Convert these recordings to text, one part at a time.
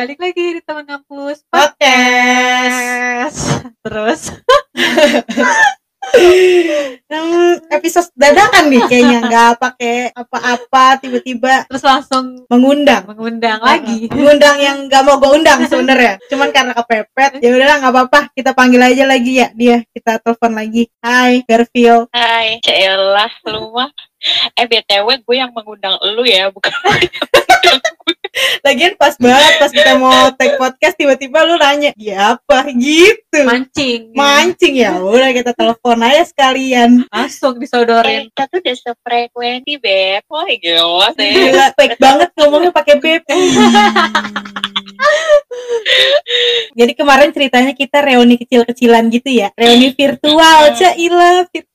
balik lagi di teman kampus Podcast. Terus. Episode dadakan nih kayaknya nggak pakai apa-apa tiba-tiba terus langsung mengundang. mengundang lagi. mengundang yang nggak mau gue undang sebenarnya. Cuman karena kepepet ya udahlah nggak apa-apa. Kita panggil aja lagi ya dia. Kita telepon lagi. Hai Garfield. Hai, Cela, lu mah. Eh, BTW gue yang mengundang lu ya, bukan lagian pas banget pas kita mau take podcast tiba-tiba lu nanya ya apa gitu Mancing. mancing ya udah kita telepon aja sekalian Eh, disodorin. kita tuh udah sefrekuensi, Beb. Wah, gila sih. Gila, fake banget ngomongnya pakai beb. Jadi kemarin ceritanya kita reuni kecil-kecilan gitu ya. Reuni virtual, Hmm. Caila virtual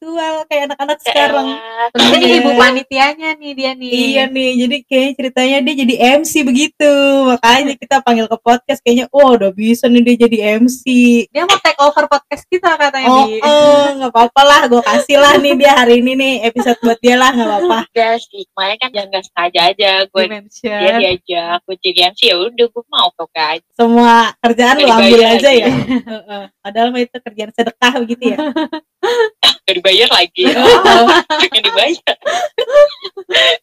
kayak anak-anak sekarang. Ini Iya. ibu panitianya nih dia nih. Iya nih, jadi kayaknya ceritanya dia jadi MC begitu. Makanya kita panggil ke podcast kayaknya, oh udah bisa nih dia jadi MC. Dia mau take over podcast kita katanya Oh, di. oh, nggak apa-apa lah, gue kasih lah nih dia hari ini nih episode buat dia lah, nggak apa-apa. Udah sih, kemarin kan yang gak sengaja aja. Gue dia diajak, gue jadi MC, ya udah gue mau oke aja. Semua kerjaan lu Nggak ambil aja ya. Heeh. Padahal mah itu kerjaan sedekah begitu ya. Gak dibayar lagi. Oh, Gak dibayar.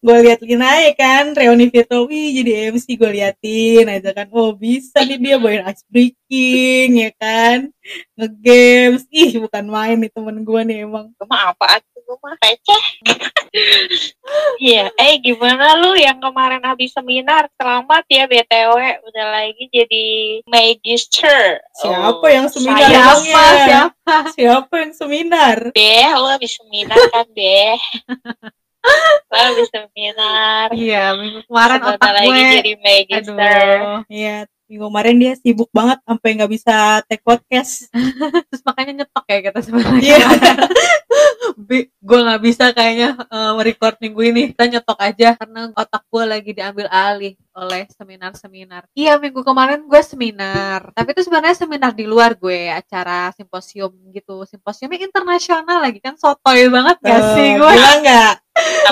gue liatin aja kan reuni virtual wih jadi MC gue liatin aja kan. Oh bisa nih dia bawain ice breaking ya kan. Ngegames. Ih bukan main nih temen gue nih emang. Gue mah apa? tuh, gue mah receh. Iya, eh gimana lu yang kemarin habis seminar? Selamat ya BTW, udah lagi jadi magister. siapa Oh, yang seminar? Siapa? Siapa? siapa yang seminar Beh, lo habis seminar kan, Beh? lo habis seminar. Iya, minggu kemarin Sebentar otak lagi gue. jadi magister. Aduh. Iya, minggu kemarin dia sibuk banget sampai nggak bisa take podcast. Terus makanya nyetok ya kita sebenarnya. Bi, gue nggak bisa kayaknya eh, record minggu ini. Kita nyetok aja karena otak gue lagi diambil alih oleh seminar-seminar. Iya, minggu kemarin gue seminar. Tapi itu sebenarnya seminar di luar gue, acara simposium gitu. Simposiumnya internasional lagi kan sotoy banget gak Tuh, sih gue? Gila nggak?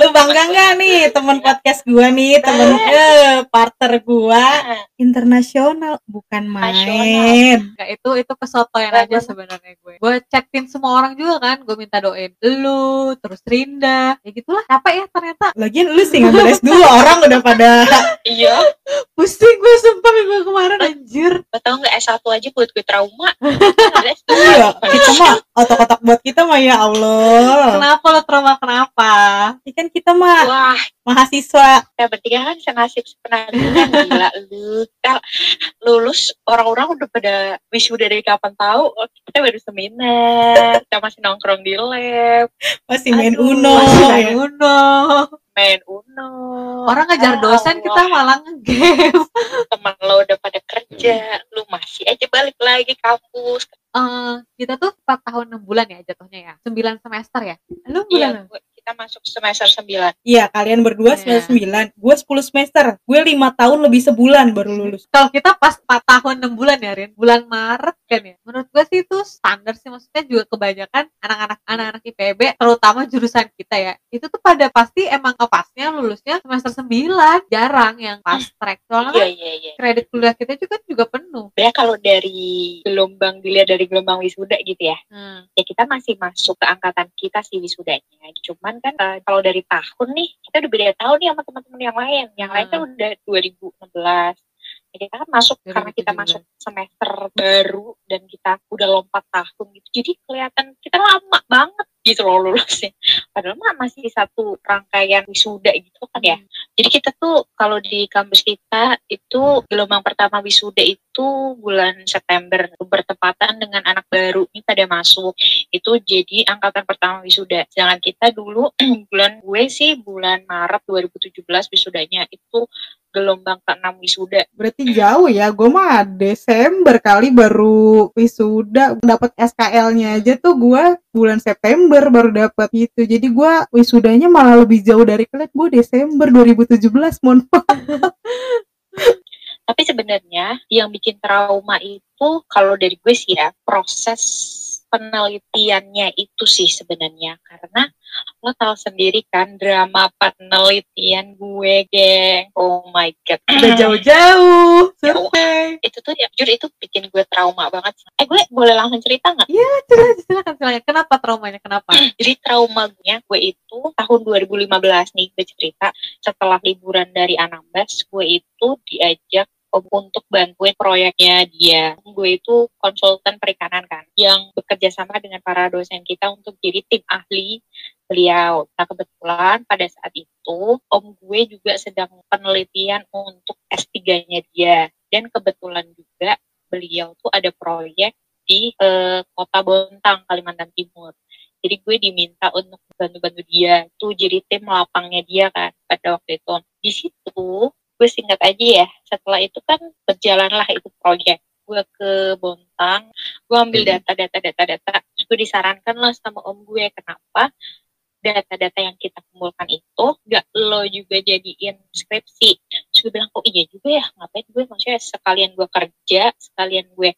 Lu bangga nggak nih teman podcast gue nih, temen eh, partner gue internasional bukan main. Nggak, itu itu kesotoyan aja sebenarnya gue. Gue chatin semua orang juga kan, gue minta doain lu, terus Rinda, ya gitulah. Capek ya ternyata. Lagian lu sih ngambil S2 orang udah pada Iya, Pusing gue sumpah minggu kemarin anjir. lo tau nggak S1 aja buat gue trauma. iya, kita mah otak-otak buat kita mah ya Allah. Kenapa lo trauma kenapa? Ini kan kita mah Wah, mahasiswa kita bertiga kan senasib sepenanggungan gila lu. Kita lulus orang-orang udah pada wisuda dari kapan tahu? Oh, kita baru seminar, kita masih nongkrong di lab, masih main Aduh, Uno. Masih ya. main Uno. main Uno. Orang ngejar Ya dosen Allah, kita malah ngegame. teman lo udah pada kerja, lu masih aja balik lagi kampus. Eh, kita tuh 4 tahun 6 bulan ya jatuhnya ya. 9 semester ya. Lu Iya, bulan gue- kita masuk semester 9. Iya, kalian berdua Iya. semester 9, gue 10 semester. Gue 5 tahun lebih sebulan baru lulus. kalau kita pas 4 tahun 6 bulan ya Rin bulan Maret kan ya menurut gue sih itu standar sih maksudnya juga kebanyakan anak-anak anak-anak IPB terutama jurusan kita ya itu tuh pada pasti emang kepasnya lulusnya semester 9 jarang yang pas track soalnya kan iya, iya. kredit kuliah kita juga juga penuh Sebenarnya kalau dari gelombang dilihat dari gelombang wisuda gitu ya, hmm. ya kita masih masuk ke angkatan kita sih wisudanya. Cuman kan eh, kalau dari tahun nih, kita udah beda tahun nih sama teman-teman yang lain. Yang lain kan Hmm. udah 2016. Ya, kita kan masuk karena kita 2017. masuk semester baru dan kita udah lompat tahun gitu. Jadi kelihatan kita lama banget gitu loh lulusnya. Padahal mah masih satu rangkaian wisuda gitu kan ya. Jadi kita tuh kalau di kampus kita itu gelombang pertama wisuda itu bulan September bertepatan dengan anak baru ini pada masuk itu jadi angkatan pertama wisuda. Sedangkan kita dulu bulan gue sih bulan Maret 2017 wisudanya itu gelombang ke-6 wisuda. Berarti jauh ya, gue mah Desember kali baru wisuda dapat SKL-nya aja tuh gue bulan September baru dapat gitu. Jadi gue wisudanya malah lebih jauh dari kalian. Gue Desember 2017, mohon maaf. Tapi sebenarnya yang bikin trauma itu kalau dari gue sih ya proses penelitiannya itu sih sebenarnya karena lo tahu sendiri kan drama penelitian gue geng oh my god Udah jauh-jauh. Survei. itu tuh ya jujur itu bikin gue trauma banget eh gue boleh langsung cerita nggak Silakan, silakan, silakan. Kenapa traumanya? Kenapa? jadi traumanya gue itu tahun 2015 nih gue cerita setelah liburan dari Anambas gue itu diajak untuk bantuin proyeknya dia. Gue itu konsultan perikanan kan, yang bekerja sama dengan para dosen kita untuk jadi tim ahli beliau. Nah kebetulan pada saat itu om gue juga sedang penelitian untuk S3-nya dia. Dan kebetulan juga beliau tuh ada proyek di eh, kota Bontang, Kalimantan Timur. Jadi gue diminta untuk bantu-bantu dia tuh jadi tim lapangnya dia kan pada waktu itu. Di situ gue singkat aja ya setelah itu kan berjalanlah itu proyek gue ke Bontang. Gue ambil data data data data. Terus gue disarankan lah sama om gue kenapa data-data yang kita kumpulkan itu gak lo juga jadiin skripsi. Terus gue bilang oh iya juga ya ngapain gue? Maksudnya sekalian gue kerja sekalian gue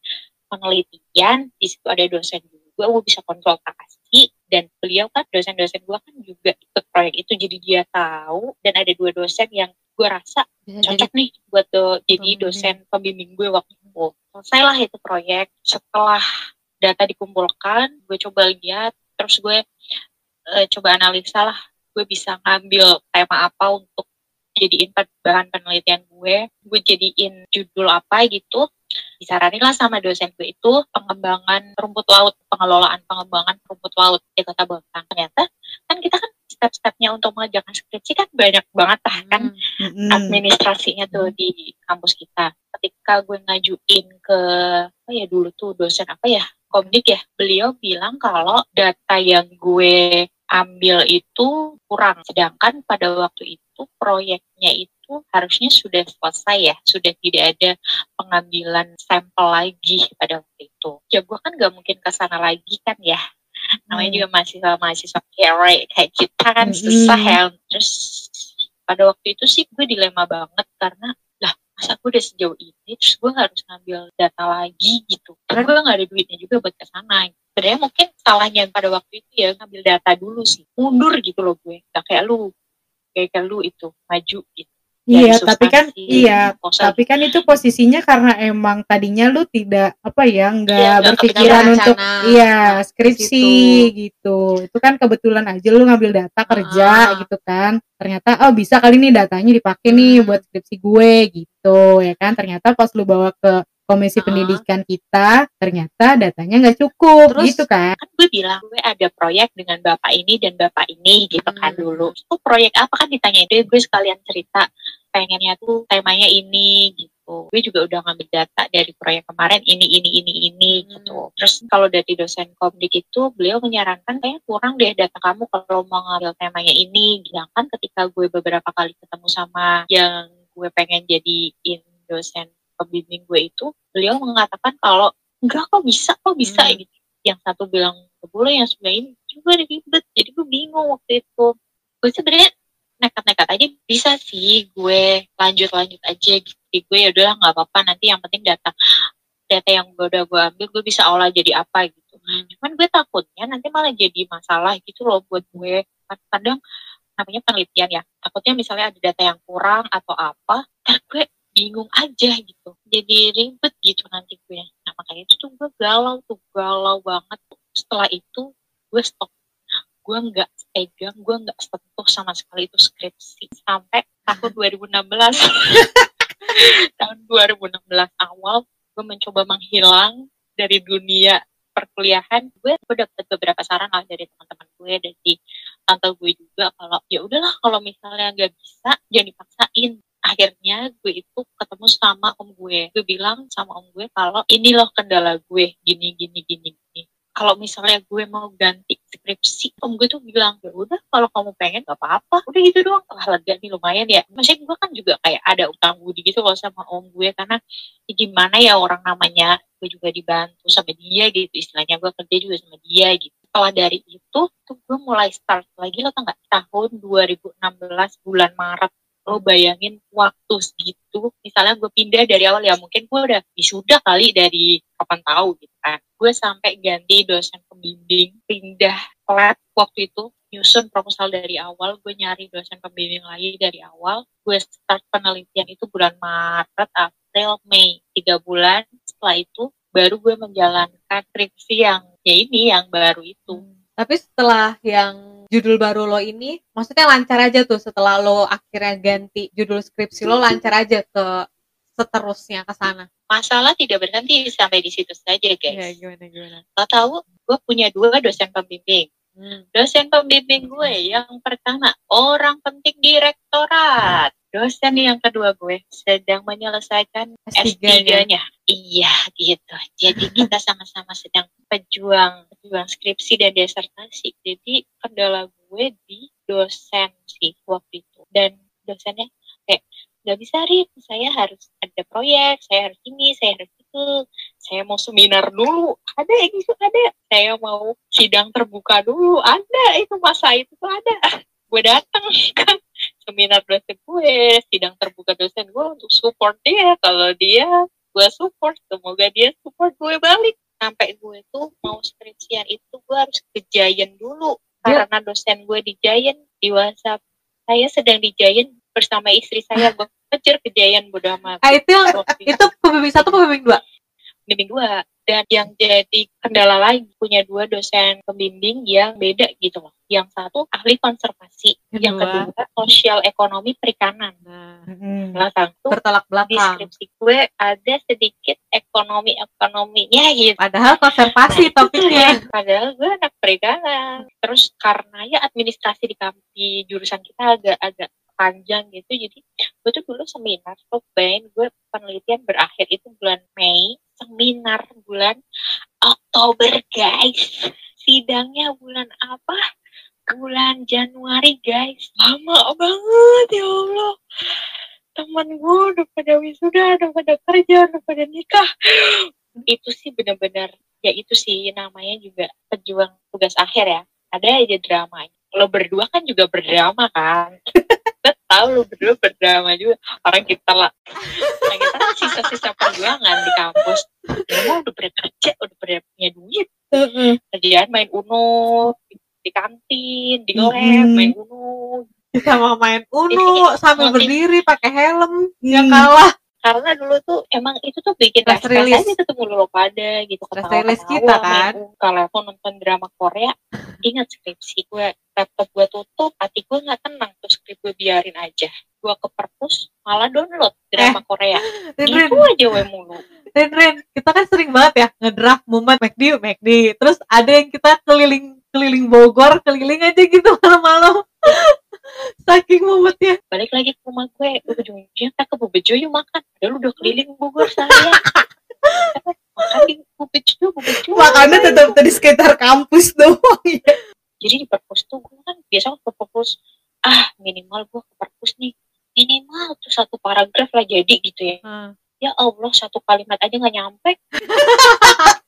penelitian di situ ada dosen juga gue bisa konsultasi. Dan beliau kan dosen-dosen gue kan juga ikut proyek itu jadi dia tahu dan ada dua dosen yang gue rasa Bisa jadi cocok nih buat do- jadi dosen pembimbing gue waktu itu. Selesailah itu proyek. Setelah data dikumpulkan, gue coba lihat, terus gue eh, coba analisa lah, gue bisa ngambil tema apa untuk jadiin bahan penelitian gue, gue jadiin judul apa gitu. Disaranin lah sama dosen gue itu pengembangan rumput laut, pengelolaan pengembangan rumput laut di Kota Bontang. Ternyata kan kita kan step-stepnya untuk mengerjakan skripsi kan banyak banget lah kan Hmm. Mm-mm. administrasinya tuh di kampus kita. Ketika gue ngajuin ke apa ya dulu tuh dosen apa ya komdik ya, beliau bilang kalau data yang gue ambil itu kurang. Sedangkan pada waktu itu proyeknya itu harusnya sudah selesai ya, sudah tidak ada pengambilan sampel lagi pada waktu itu. Ya gue kan gak mungkin ke sana lagi kan ya. Namanya Hmm. juga mahasiswa-mahasiswa kere kayak kita kan Mm-mm. susah ya. Terus pada waktu itu sih gue dilema banget karena lah masa gue udah sejauh ini terus gue harus ngambil data lagi gitu karena gue nggak ada duitnya juga buat ke sana sebenarnya mungkin salahnya pada waktu itu ya ngambil data dulu sih mundur gitu loh gue gak kayak lu kayak, kayak lu itu maju gitu Iya, tapi kan iya, tapi kan itu posisinya karena emang tadinya lu tidak apa ya, nggak Iya, nggak berpikiran untuk iya skripsi situ. gitu. Itu kan kebetulan aja lu ngambil data kerja Ah. gitu kan. Ternyata oh bisa kali nih datanya dipakai nih Hmm. buat skripsi gue gitu ya kan. Ternyata pas lu bawa ke komisi Ah. pendidikan kita, ternyata datanya nggak cukup Terus? gitu kan. kan gue bilang gue ada proyek dengan bapak ini dan bapak ini gitu kan Hmm. dulu itu proyek apa kan ditanya itu gue sekalian cerita pengennya tuh temanya ini gitu gue juga udah ngambil data dari proyek kemarin ini ini ini ini Hmm. gitu terus kalau dari dosen komdik itu beliau menyarankan kayaknya kurang deh data kamu kalau mau ngambil temanya ini sedangkan ketika gue beberapa kali ketemu sama yang gue pengen jadiin dosen pembimbing gue itu beliau mengatakan kalau enggak kok bisa kok bisa Hmm. gitu. Yang satu bilang "Nggak boleh yang sebelah ini juga ribet jadi gue bingung waktu itu. Gue sebenarnya nekat-nekat aja bisa sih gue lanjut-lanjut aja gitu. Gue ya udahlah nggak apa-apa nanti yang penting data data yang gue udah gue ambil gue bisa olah jadi apa gitu. Cuman gue takutnya nanti malah jadi masalah gitu loh buat gue. Kan kadang namanya penelitian ya takutnya misalnya ada data yang kurang atau apa ntar gue bingung aja gitu. Jadi ribet gitu nanti gue. Nah makanya itu tuh gue galau tuh galau banget setelah itu gue stop. Gue nggak pegang gue nggak sentuh sama sekali itu skripsi sampai tahun 2016 tahun 2016 awal gue mencoba menghilang dari dunia perkuliahan. Gue gue dapet beberapa saran lah dari teman-teman gue dari tante gue juga kalau ya udahlah kalau misalnya nggak bisa jangan dipaksain akhirnya gue itu ketemu sama om gue. Gue bilang sama om gue kalau ini loh kendala gue. Gini gini gini gini. Kalau misalnya gue mau ganti skripsi om gue tuh bilang ya udah kalau kamu pengen gak apa-apa. Udah gitu doang. Wah lega nih lumayan ya. Maksudnya gue kan juga kayak ada utang budi gitu loh sama om gue. Karena ya gimana ya orang namanya gue juga dibantu sama dia gitu. Istilahnya gue kerja juga sama dia gitu. Setelah dari itu tuh gue mulai start lagi lo tau gak? Tahun 2016 bulan Maret lo bayangin waktu segitu misalnya gue pindah dari awal ya mungkin gue udah wisuda kali dari kapan tahu gitu kan. Gue sampai ganti dosen pembimbing pindah lab waktu itu nyusun proposal dari awal gue nyari dosen pembimbing lagi dari awal. Gue start penelitian itu bulan Maret April Mei tiga bulan. Setelah itu baru gue menjalankan skripsi yang ya ini yang baru itu Tapi setelah yang judul baru lo ini, maksudnya lancar aja tuh setelah lo akhirnya ganti judul skripsi lo lancar aja ke seterusnya ke sana. masalah tidak berhenti sampai di situ saja Iya, guys gimana gimana. lo tahu gue punya dua dosen pembimbing Hmm. dosen pembimbing gue yang pertama orang penting direktorat dosen yang kedua gue sedang menyelesaikan S3-nya. S3-nya iya gitu jadi kita sama-sama sedang pejuang pejuang skripsi dan disertasi. Jadi kendala gue di dosen sih waktu itu. Dan dosennya kayak nggak bisa Rit saya harus ada proyek saya harus ini saya harus itu. Saya mau seminar dulu. Ada gitu ada. Saya mau sidang terbuka dulu. Ada. Itu masa itu tuh ada. Gue datang kan seminar dosen gue sidang terbuka dosen gue untuk support dia. Kalau dia gue support. Semoga dia support gue balik sampai gue tuh mau skripsian itu gue harus ke Giant dulu. Dia- karena dosen gue di Giant di WhatsApp. Saya sedang di Giant bersama istri saya. Gue kejar ke Giant bodo amat. Ah itu yang itu. pembimbing satu pembimbing dua. pembimbing dua dan yang jadi kendala lagi punya dua dosen pembimbing yang beda gitu loh yang satu ahli konservasi yang Kedua. kedua sosial ekonomi perikanan Nah, Mm-mm. belakang tuh bertolak belakang. skripsi gue ada sedikit ekonomi ekonominya gitu Padahal konservasi topiknya. padahal gue anak perikanan terus karena ya administrasi di, di jurusan kita agak agak panjang gitu jadi gue tuh dulu seminar cobain gue penelitian berakhir itu bulan Mei seminar bulan Oktober guys. Sidangnya bulan apa? Bulan Januari guys. Lama banget ya Allah. Teman gue udah pada wisuda udah pada kerja udah pada nikah. Itu sih benar-benar ya itu sih namanya juga pejuang tugas akhir ya. Ada aja dramanya lo berdua kan juga berdrama kan? Tahu lo berdua berdrama juga. Orang kita lah. Nah, kita kan sisa-sisa perjuangan di kampus pada kerja udah pada punya duit Heeh. kerjaan main uno di, di kantin di lab Mm-mm. main uno sama main uno sambil berdiri pakai helm yang Hmm. kalah karena dulu tuh emang itu tuh bikin Stress release. aja ketemu lo pada gitu Stress release kita, kan? kalau aku nonton drama Korea ingat skripsi gue laptop gue tutup hati gue nggak tenang tuh skrip gue biarin aja gue ke perpus malah download drama Korea. Rin, Rin, itu aja gue mulu. Rin, Rin, kita kan sering banget ya ngedraft mumet McD, McD. Terus ada yang kita keliling keliling Bogor, keliling aja gitu malam-malam. Saking mumetnya. balik lagi ke rumah gue ujung-ujungnya kita ke Bubejo yuk makan. Udah lu udah keliling Bogor saya makan di Bubejo Bubejo Makanya tetap di sekitar kampus doang ya. jadi di perpus tuh gue kan biasa ke perpus ah minimal gue ke perpus nih minimal tuh satu jadi gitu ya. Hmm. ya Allah satu kalimat aja nggak nyampe.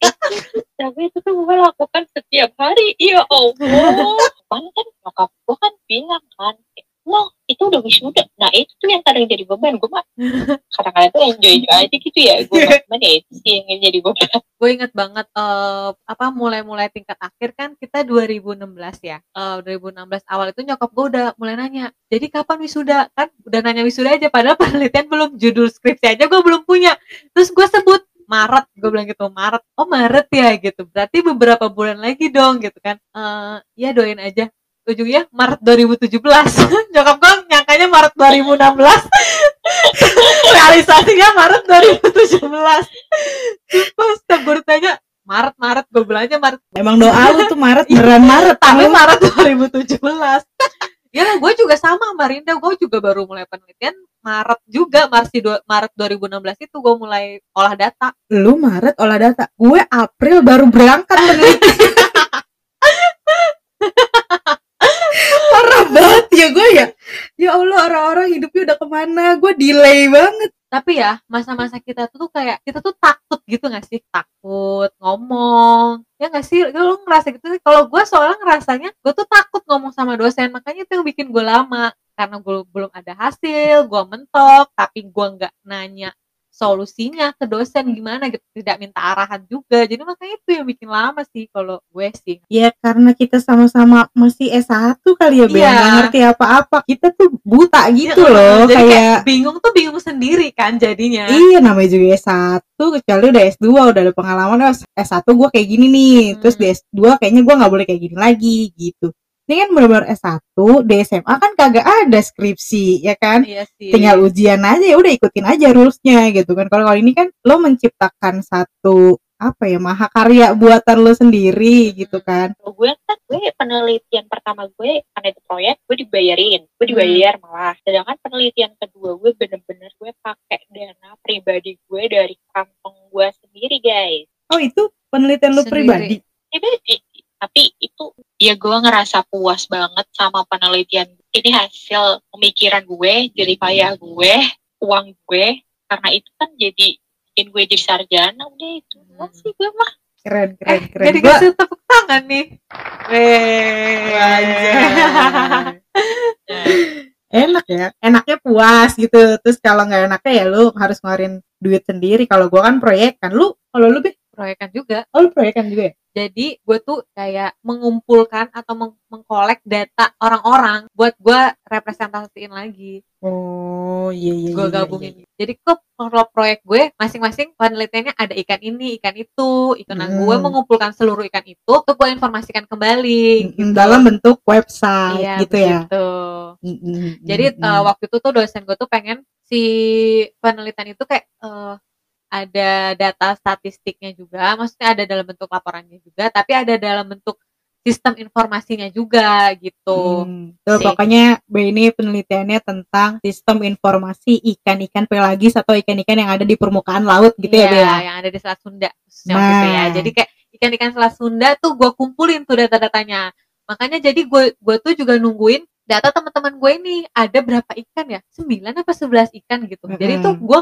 Itu tapi itu tuh gue lakukan setiap hari. Ya Allah. Kan kan nyokap gue kan bilang kan itu udah wisuda nah itu tuh yang kadang jadi beban gue mah kadang-kadang tuh enjoy aja gitu ya gue cuman ya itu sih yang jadi beban Gue inget banget eh, apa mulai-mulai tingkat akhir kan kita 2016 ya. Eh, 2016 awal itu nyokap gue udah mulai nanya. Jadi kapan wisuda? Kan udah nanya wisuda aja padahal penelitian belum judul skripsi aja gue belum punya. Terus gue sebut Maret, gue bilang gitu Maret. Oh Maret ya gitu. Berarti beberapa bulan lagi dong gitu kan. Eh ya doain aja. Ujungnya Maret 2017. nyokap gue nyangkanya Maret 2016. Realisasinya Maret 2017. Pas setiap gue ditanya Maret Maret gue belanja Maret Emang doa lu tuh Maret beneran Maret tapi tahu. Maret 2017 ya gue juga sama sama Rinda gue juga baru mulai penelitian Maret juga Marsi dua- Maret 2016 itu gue mulai olah data Lu Maret olah data. Gue April baru berangkat peneliti. Parah banget ya gue ya. Ya Allah orang-orang hidupnya udah ke mana. Gue delay banget. tapi ya masa-masa kita tuh kayak kita tuh takut gitu gak sih takut ngomong ya gak sih lu ngerasa gitu sih kalau gue soalnya ngerasanya gue tuh takut ngomong sama dosen makanya itu yang bikin gue lama karena gue belum ada hasil gue mentok tapi gue nggak nanya solusinya ke dosen gimana gitu tidak minta arahan juga jadi makanya itu yang bikin lama sih kalau gue sih Ya karena kita sama-sama masih S1 kali ya, Ben. Iya. Nggak ngerti apa-apa. Kita tuh buta gitu Ya, loh. jadi kayak Kayak, bingung tuh bingung sendiri kan jadinya iya namanya juga S1. Kecuali udah S2, udah ada pengalaman. Oh, S1 gue kayak gini nih. Hmm. Terus di S2 kayaknya gue nggak boleh kayak gini lagi gitu. Ini kan benar-benar S1, di SMA kan kagak ada skripsi, ya kan? iya sih. Tinggal ujian aja ya udah ikutin aja rulesnya gitu kan. Kalau kalau ini kan lo menciptakan satu apa ya mahakarya buatan lo sendiri gitu kan. Kalau gue kan gue penelitian pertama gue karena itu proyek gue dibayarin. Gue dibayar malah. Sedangkan penelitian kedua gue bener-bener gue pakai dana pribadi gue dari kantong gue sendiri guys. Oh itu penelitian lo Sendiri. pribadi. Tapi itu ya gue ngerasa puas banget sama penelitian. Ini hasil pemikiran gue jerih payah gue uang gue. Karena itu kan jadi bikin gue jadi sarjana udah itu Hmm. sih gue mah. Keren eh keren keren. jadi kasih tepuk tangan nih. Weh. Enak ya. Enaknya puas gitu. Terus kalau nggak enaknya ya lu harus ngeluarin duit sendiri. Kalau gua kan proyek kan lu kalau lu Be? proyekan juga. Oh lu proyek kan juga ya jadi gue tuh kayak mengumpulkan atau meng- mengkolek data orang-orang buat gue representasiin lagi. Oh iya iya gue iya, iya, gabungin. jadi kok kalau proyek gue masing-masing penelitiannya ada ikan ini ikan itu itu nah Hmm. gue mengumpulkan seluruh ikan itu tuh gue informasikan kembali Mm, dalam bentuk website iya gitu ya. Mm-mm, jadi eh, waktu itu tuh dosen gue tuh pengen si penelitian itu kayak eh, ada data statistiknya juga maksudnya ada dalam bentuk laporannya juga tapi ada dalam bentuk sistem informasinya juga gitu Hmm, tuh, Sih. pokoknya B ini penelitiannya tentang sistem informasi ikan-ikan pelagis atau ikan-ikan yang ada di permukaan laut gitu ya, Iya, ya? yang ada di Selat Sunda khususnya ya. Nah. Jadi kayak ikan-ikan Selat Sunda tuh gue kumpulin tuh data-datanya. Makanya jadi gue gue tuh juga nungguin data teman-teman gue ini ada berapa ikan ya? 9 apa 11 ikan gitu. Jadi Mm-mm. tuh gue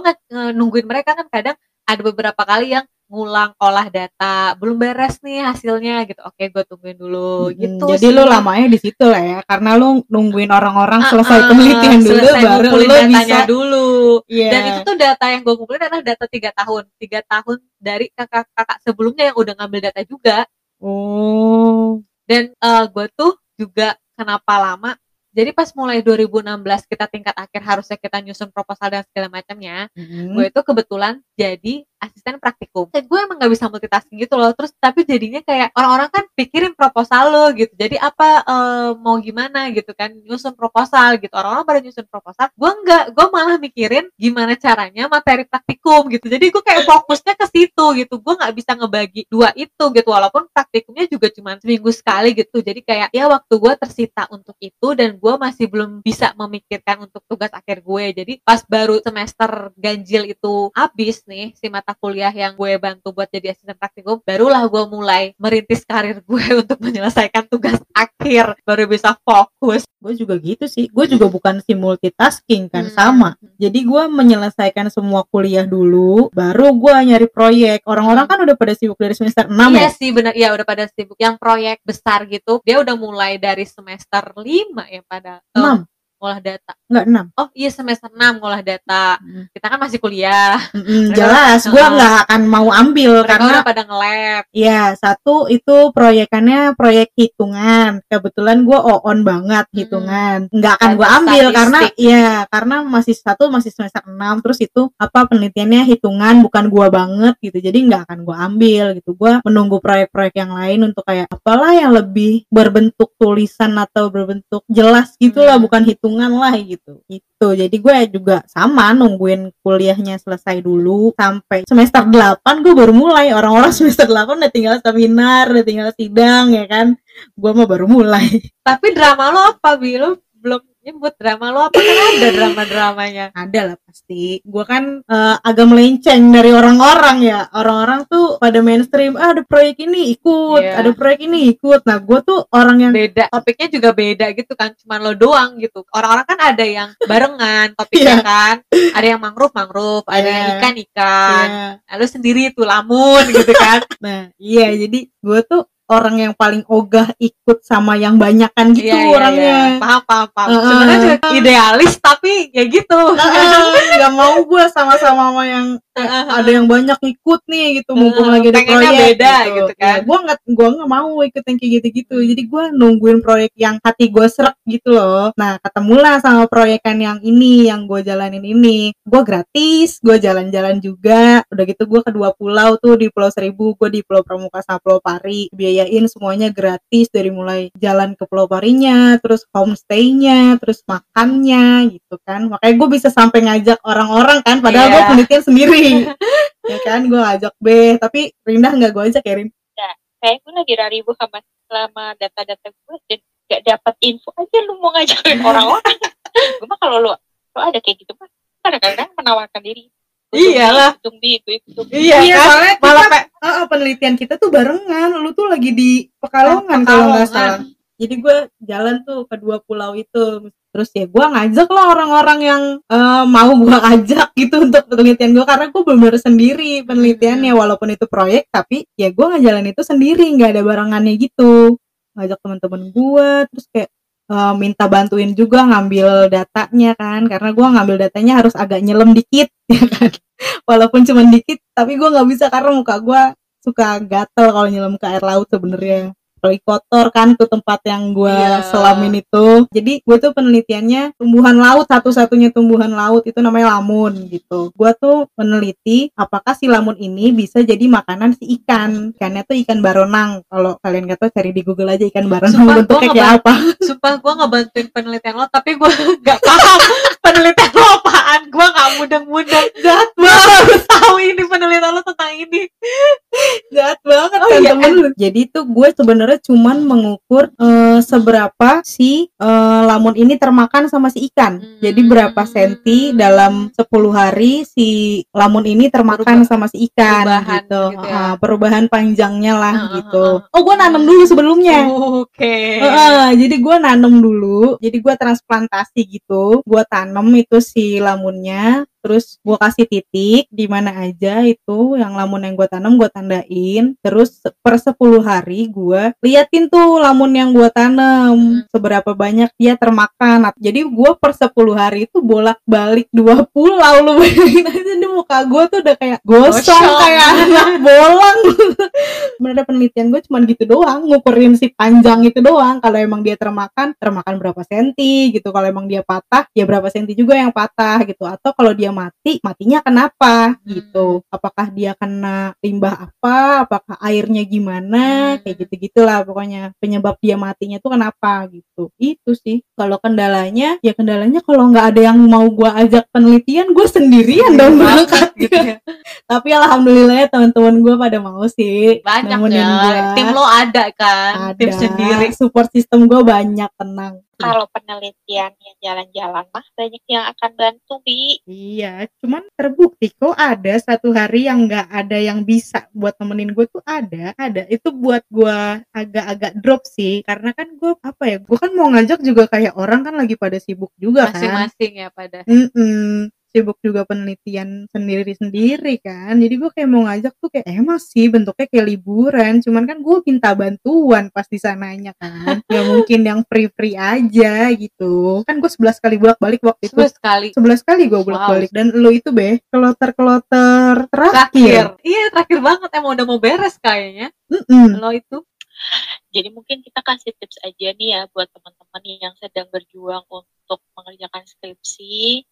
nungguin mereka kan kadang ada beberapa kali yang ngulang olah data belum beres nih hasilnya gitu oke gue tungguin dulu Hmm, gitu jadi sih. lu lamanya di situ lah ya, karena lu nungguin orang-orang Ah, selesai ah, penelitian dulu, selesai baru lu datanya bisa. dulu Iya. dan itu tuh data yang gue kumpulin adalah data tiga tahun tiga tahun dari kakak-kakak sebelumnya yang udah ngambil data juga Oh. dan eh, gue tuh juga kenapa lama jadi pas mulai 2016 kita tingkat akhir harusnya kita nyusun proposal dan segala macamnya Mm. gue itu kebetulan jadi asisten praktikum. Kayak gue emang gak bisa multitasking gitu loh. Terus tapi jadinya kayak orang-orang kan pikirin proposal lo gitu. Jadi apa eh, mau gimana gitu kan nyusun proposal gitu. Orang-orang pada nyusun proposal. Gue enggak gue malah mikirin gimana caranya materi praktikum gitu. Jadi gue kayak fokusnya ke situ gitu. Gue nggak bisa ngebagi dua itu gitu. Walaupun praktikumnya juga cuma seminggu sekali gitu. Jadi kayak ya waktu gue tersita untuk itu dan gue masih belum bisa memikirkan untuk tugas akhir gue. Jadi pas baru semester ganjil itu habis nih si mata kuliah yang gue bantu buat jadi asisten praktikum barulah gue mulai merintis karir gue untuk menyelesaikan tugas akhir baru bisa fokus Gue juga gitu sih. Gue juga bukan si multitasking kan, Hmm. sama. Jadi gue menyelesaikan semua kuliah dulu, baru gue nyari proyek. Orang-orang kan udah pada sibuk dari semester 6 iya ya. sih benar iya udah pada sibuk yang proyek besar gitu dia udah mulai dari semester 5 ya pada eh, 6, ngolah data enggak 6. oh iya semester 6 ngolah data Mm. kita kan masih kuliah Mereka- jelas, gue nggak akan mau ambil mereka karena pada nge-lab ya satu itu proyekannya proyek hitungan. Kebetulan gue on banget Hmm. hitungan. Nggak akan gue ambil statistik. karena ya karena masih satu masih semester 6 terus itu apa penelitiannya hitungan bukan gua banget gitu. Jadi nggak akan gua ambil gitu. Gua menunggu proyek-proyek yang lain untuk kayak apalah yang lebih berbentuk tulisan atau berbentuk jelas gitulah Hmm. bukan hitungan lah gitu. Itu. Jadi gue juga sama nungguin kuliahnya selesai dulu sampai semester 8 gue baru mulai. Orang-orang semester 8 udah tinggal seminar, udah tinggal sidang ya kan. Gua mah baru mulai. tapi drama lo apa bi lo belum nyebut drama lo apa? Kan ada drama-dramanya. Ada lah pasti. Gue kan eh, agak melenceng dari orang-orang ya. Orang-orang tuh pada mainstream ah ada proyek ini ikut. Iya. ada proyek ini ikut. Nah gue tuh orang yang beda. Topiknya juga beda gitu kan. Cuman lo doang gitu. Orang-orang kan ada yang barengan topiknya Iya. kan. Ada yang mangrove mangrove ada yang Iya. ikan ikan ya, lalu sendiri tuh lamun gitu kan. Nah iya. Jadi gue tuh orang yang paling ogah ikut sama yang banyakan gitu Iya, iya, orangnya. Iya. paham paham paham. Heeh. sebenarnya juga idealis tapi ya gitu. Nggak mau gue sama-sama sama yang Heeh. ada yang banyak ikut nih gitu mumpung Heeh, lagi ada proyek beda gitu. kan. gue nggak gue nggak mau ikut yang kayak gitu-gitu. Jadi gue nungguin proyek yang hati gue serak gitu loh. Nah ketemulah sama proyekan yang ini yang gue jalanin ini. Gue gratis gue jalan-jalan juga. Udah gitu gue kedua pulau tuh di Pulau Seribu gue di Pulau Pramuka sama Pulau Pari biayain semuanya gratis dari mulai jalan ke Pulau Parinya terus homestaynya terus makannya gitu kan. Makanya gue bisa sampai ngajak orang-orang kan padahal Iya. gue penelitian sendiri. Ya kan gue ngajak B tapi Rindah nggak gue ajak ya Rin? Kayak gue lagi raribu sama selama data-data gue dan gak dapat info aja lu mau ngajakin orang-orang. Gue mah kalau lu lu ada kayak gitu mah kadang-kadang menawarkan diri Iyalah. hitung di gue hitung iya, Iya, kan? soalnya malah kita- pe- Ah, ah, penelitian kita tuh barengan. Lu tuh lagi di Pekalongan Ah, kalau nggak Pekalongan. salah. Jadi gue jalan tuh ke dua pulau itu. Terus ya gue ngajak lah orang-orang yang eh, mau gue ajak gitu untuk penelitian gue karena gue bener sendiri penelitiannya. Walaupun itu proyek tapi ya gue ngajalan itu sendiri. Nggak ada barengannya gitu. Ngajak teman-teman gue terus kayak eh, minta bantuin juga ngambil datanya kan karena gue ngambil datanya harus agak nyelem dikit ya kan? Walaupun cuma dikit tapi gue nggak bisa karena muka gue suka gatel kalau nyelam ke air laut sebenarnya apalagi kotor kan tuh tempat yang gue Iya. selamin itu. Jadi gue tuh penelitiannya tumbuhan laut satu-satunya tumbuhan laut itu namanya lamun gitu. Gue tuh meneliti apakah si lamun ini bisa jadi makanan si ikan. Ikannya tuh ikan baronang. Kalau kalian nggak tahu cari di google aja ikan baronang Sumpah, bentuknya kayak apa. Sumpah gue ngebantuin penelitian lo tapi gue nggak paham penelitian lo apaan gue nggak mudeng-mudeng jahat banget tahu ini penelitian lo tentang ini jahat banget Oh kan iya, temen lu. Jadi tuh gue sebenarnya cuman mengukur eh, seberapa si eh, lamun ini termakan sama si ikan. Hmm. Jadi berapa senti dalam 10 hari si lamun ini termakan Berubah- sama si ikan perubahan gitu. gitu ya. Ah, perubahan panjangnya lah Heeh, gitu. heeh. Oh gue nanam dulu sebelumnya. oke Heeh, jadi gue nanam dulu, jadi gue transplantasi gitu, gue tanam itu si lamunnya, terus gue kasih titik di mana aja itu yang lamun yang gue tanam gue tandain, terus per 10 hari gue liatin tuh lamun yang gue tanam Hmm. seberapa banyak dia termakan. Jadi gue per 10 hari itu bolak balik dua pulau lu bayangin aja di muka gue tuh udah kayak gosong Gosong. kayak anak bolang. Sebenarnya penelitian gue cuman gitu doang, ngukurin si panjang itu doang. Kalau emang dia termakan, termakan berapa senti gitu. Kalau emang dia patah, ya berapa senti juga yang patah gitu. Atau kalau dia mati, matinya kenapa gitu. Apakah dia kena limbah apa? Apakah airnya gimana? Hmm. Kayak gitu-gitulah pokoknya. Penyebab dia matinya tuh kenapa gitu. Itu sih. Kalau kendalanya, ya kendalanya kalau nggak ada yang mau gua ajak penelitian, gue sendirian dong berangkat gitu ya tapi alhamdulillah ya teman-teman gue pada mau sih banyak ya gua. tim lo ada kan ada tim sendiri support system gue banyak tenang kalau penelitian yang jalan-jalan mah banyak yang akan bantu bi. Iya cuman terbukti kok ada satu hari yang nggak ada yang bisa buat temenin gue tuh ada ada. Itu buat gue agak-agak drop sih karena kan gue apa ya gue kan mau ngajak juga kayak orang kan lagi pada sibuk juga kan. Masing-masing ya pada. Mm-mm. Sibuk juga penelitian sendiri-sendiri kan. Jadi gue kayak mau ngajak tuh kayak emang sih bentuknya kayak liburan. Cuman kan gue minta bantuan pas di sananya kan. Nggak mungkin yang free-free aja gitu. Kan gue 11 kali bolak-balik waktu itu. Cuma sekali 11 kali gue bolak-balik. Dan lo itu be keloter-keloter terakhir. Terakhir. Iya terakhir banget. Emang udah mau beres kayaknya. Mm-mm. lo itu. Jadi mungkin kita kasih tips aja nih ya buat teman-teman yang sedang berjuang untuk mengerjakan skripsi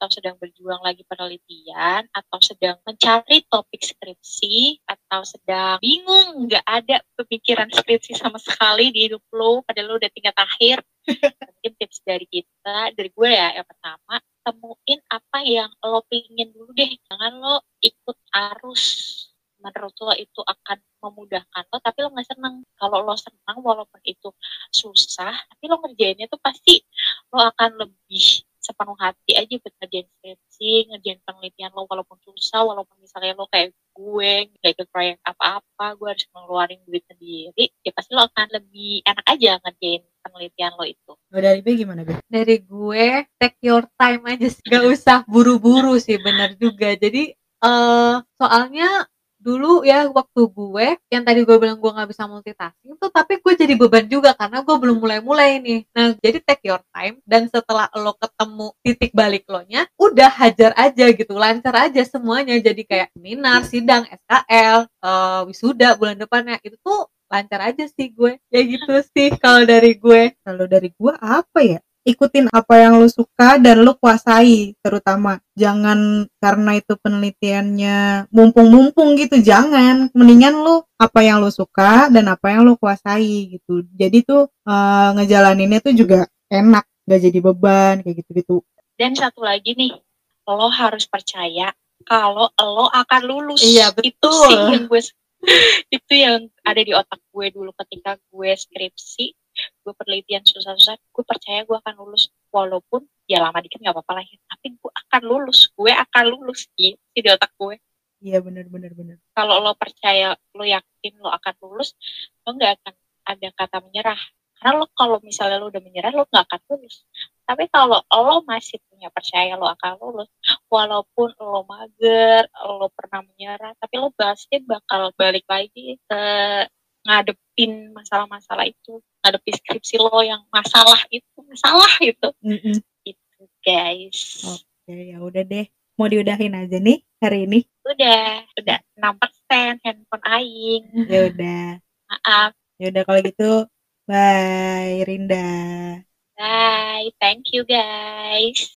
atau sedang berjuang lagi penelitian atau sedang mencari topik skripsi atau sedang bingung nggak ada pemikiran skripsi sama sekali di hidup lo padahal lo udah tingkat akhir mungkin tips dari kita dari gue ya yang pertama temuin apa yang lo pingin dulu deh. Jangan lo ikut arus. Menurut lo itu akan memudahkan lo tapi lo nggak seneng kalau lo senang walaupun itu susah tapi lo ngerjainnya tuh pasti lo akan lebih sepenuh hati aja buat ngerjain skripsi ngerjain penelitian lo walaupun susah walaupun misalnya lo kayak gue nggak ikut proyek apa-apa gue harus ngeluarin duit sendiri ya pasti lo akan lebih enak aja ngerjain penelitian lo itu. Oh, dari B gimana be? Dari gue take your time aja sih. Gak usah buru-buru sih bener juga. Jadi eh soalnya dulu ya waktu gue yang tadi gue bilang gue nggak bisa multitasking tuh tapi gue jadi beban juga karena gue belum mulai-mulai nih. Nah jadi take your time dan setelah lo ketemu titik balik lo nya udah hajar aja gitu lancar aja semuanya. Jadi kayak seminar sidang SKL uh, wisuda bulan depannya itu tuh lancar aja sih gue. Ya gitu sih kalau dari gue. Kalau dari gue apa ya ikutin apa yang lo suka dan lo kuasai terutama. Jangan karena itu penelitiannya mumpung-mumpung gitu jangan. Mendingan lo apa yang lo suka dan apa yang lo kuasai gitu. Jadi tuh uh, ngejalaninnya tuh juga enak gak jadi beban kayak gitu-gitu. Dan satu lagi nih lo harus percaya kalau lo akan lulus. Iya betul. itu sih yang gue itu yang ada di otak gue dulu ketika gue skripsi gue penelitian susah-susah gue percaya gue akan lulus. Walaupun ya lama dikit nggak apa-apa lah ya. Tapi gue akan lulus. Gue akan lulus gitu di otak gue. Iya benar benar benar kalau lo percaya lo yakin lo akan lulus lo nggak akan ada kata menyerah. Karena lo kalau misalnya lo udah menyerah lo nggak akan lulus. Tapi kalau lo masih punya percaya lo akan lulus walaupun lo mager lo pernah menyerah tapi lo pasti bakal balik lagi ke ngadepin masalah-masalah itu ngadepin skripsi lo yang masalah itu masalah itu mm -mm. itu guys. Oke ya udah deh. Mau diudahin aja nih hari ini? Udah udah enam persen handphone aing. Ya udah. Maaf. Ya udah kalau gitu bye Rinda. Bye thank you guys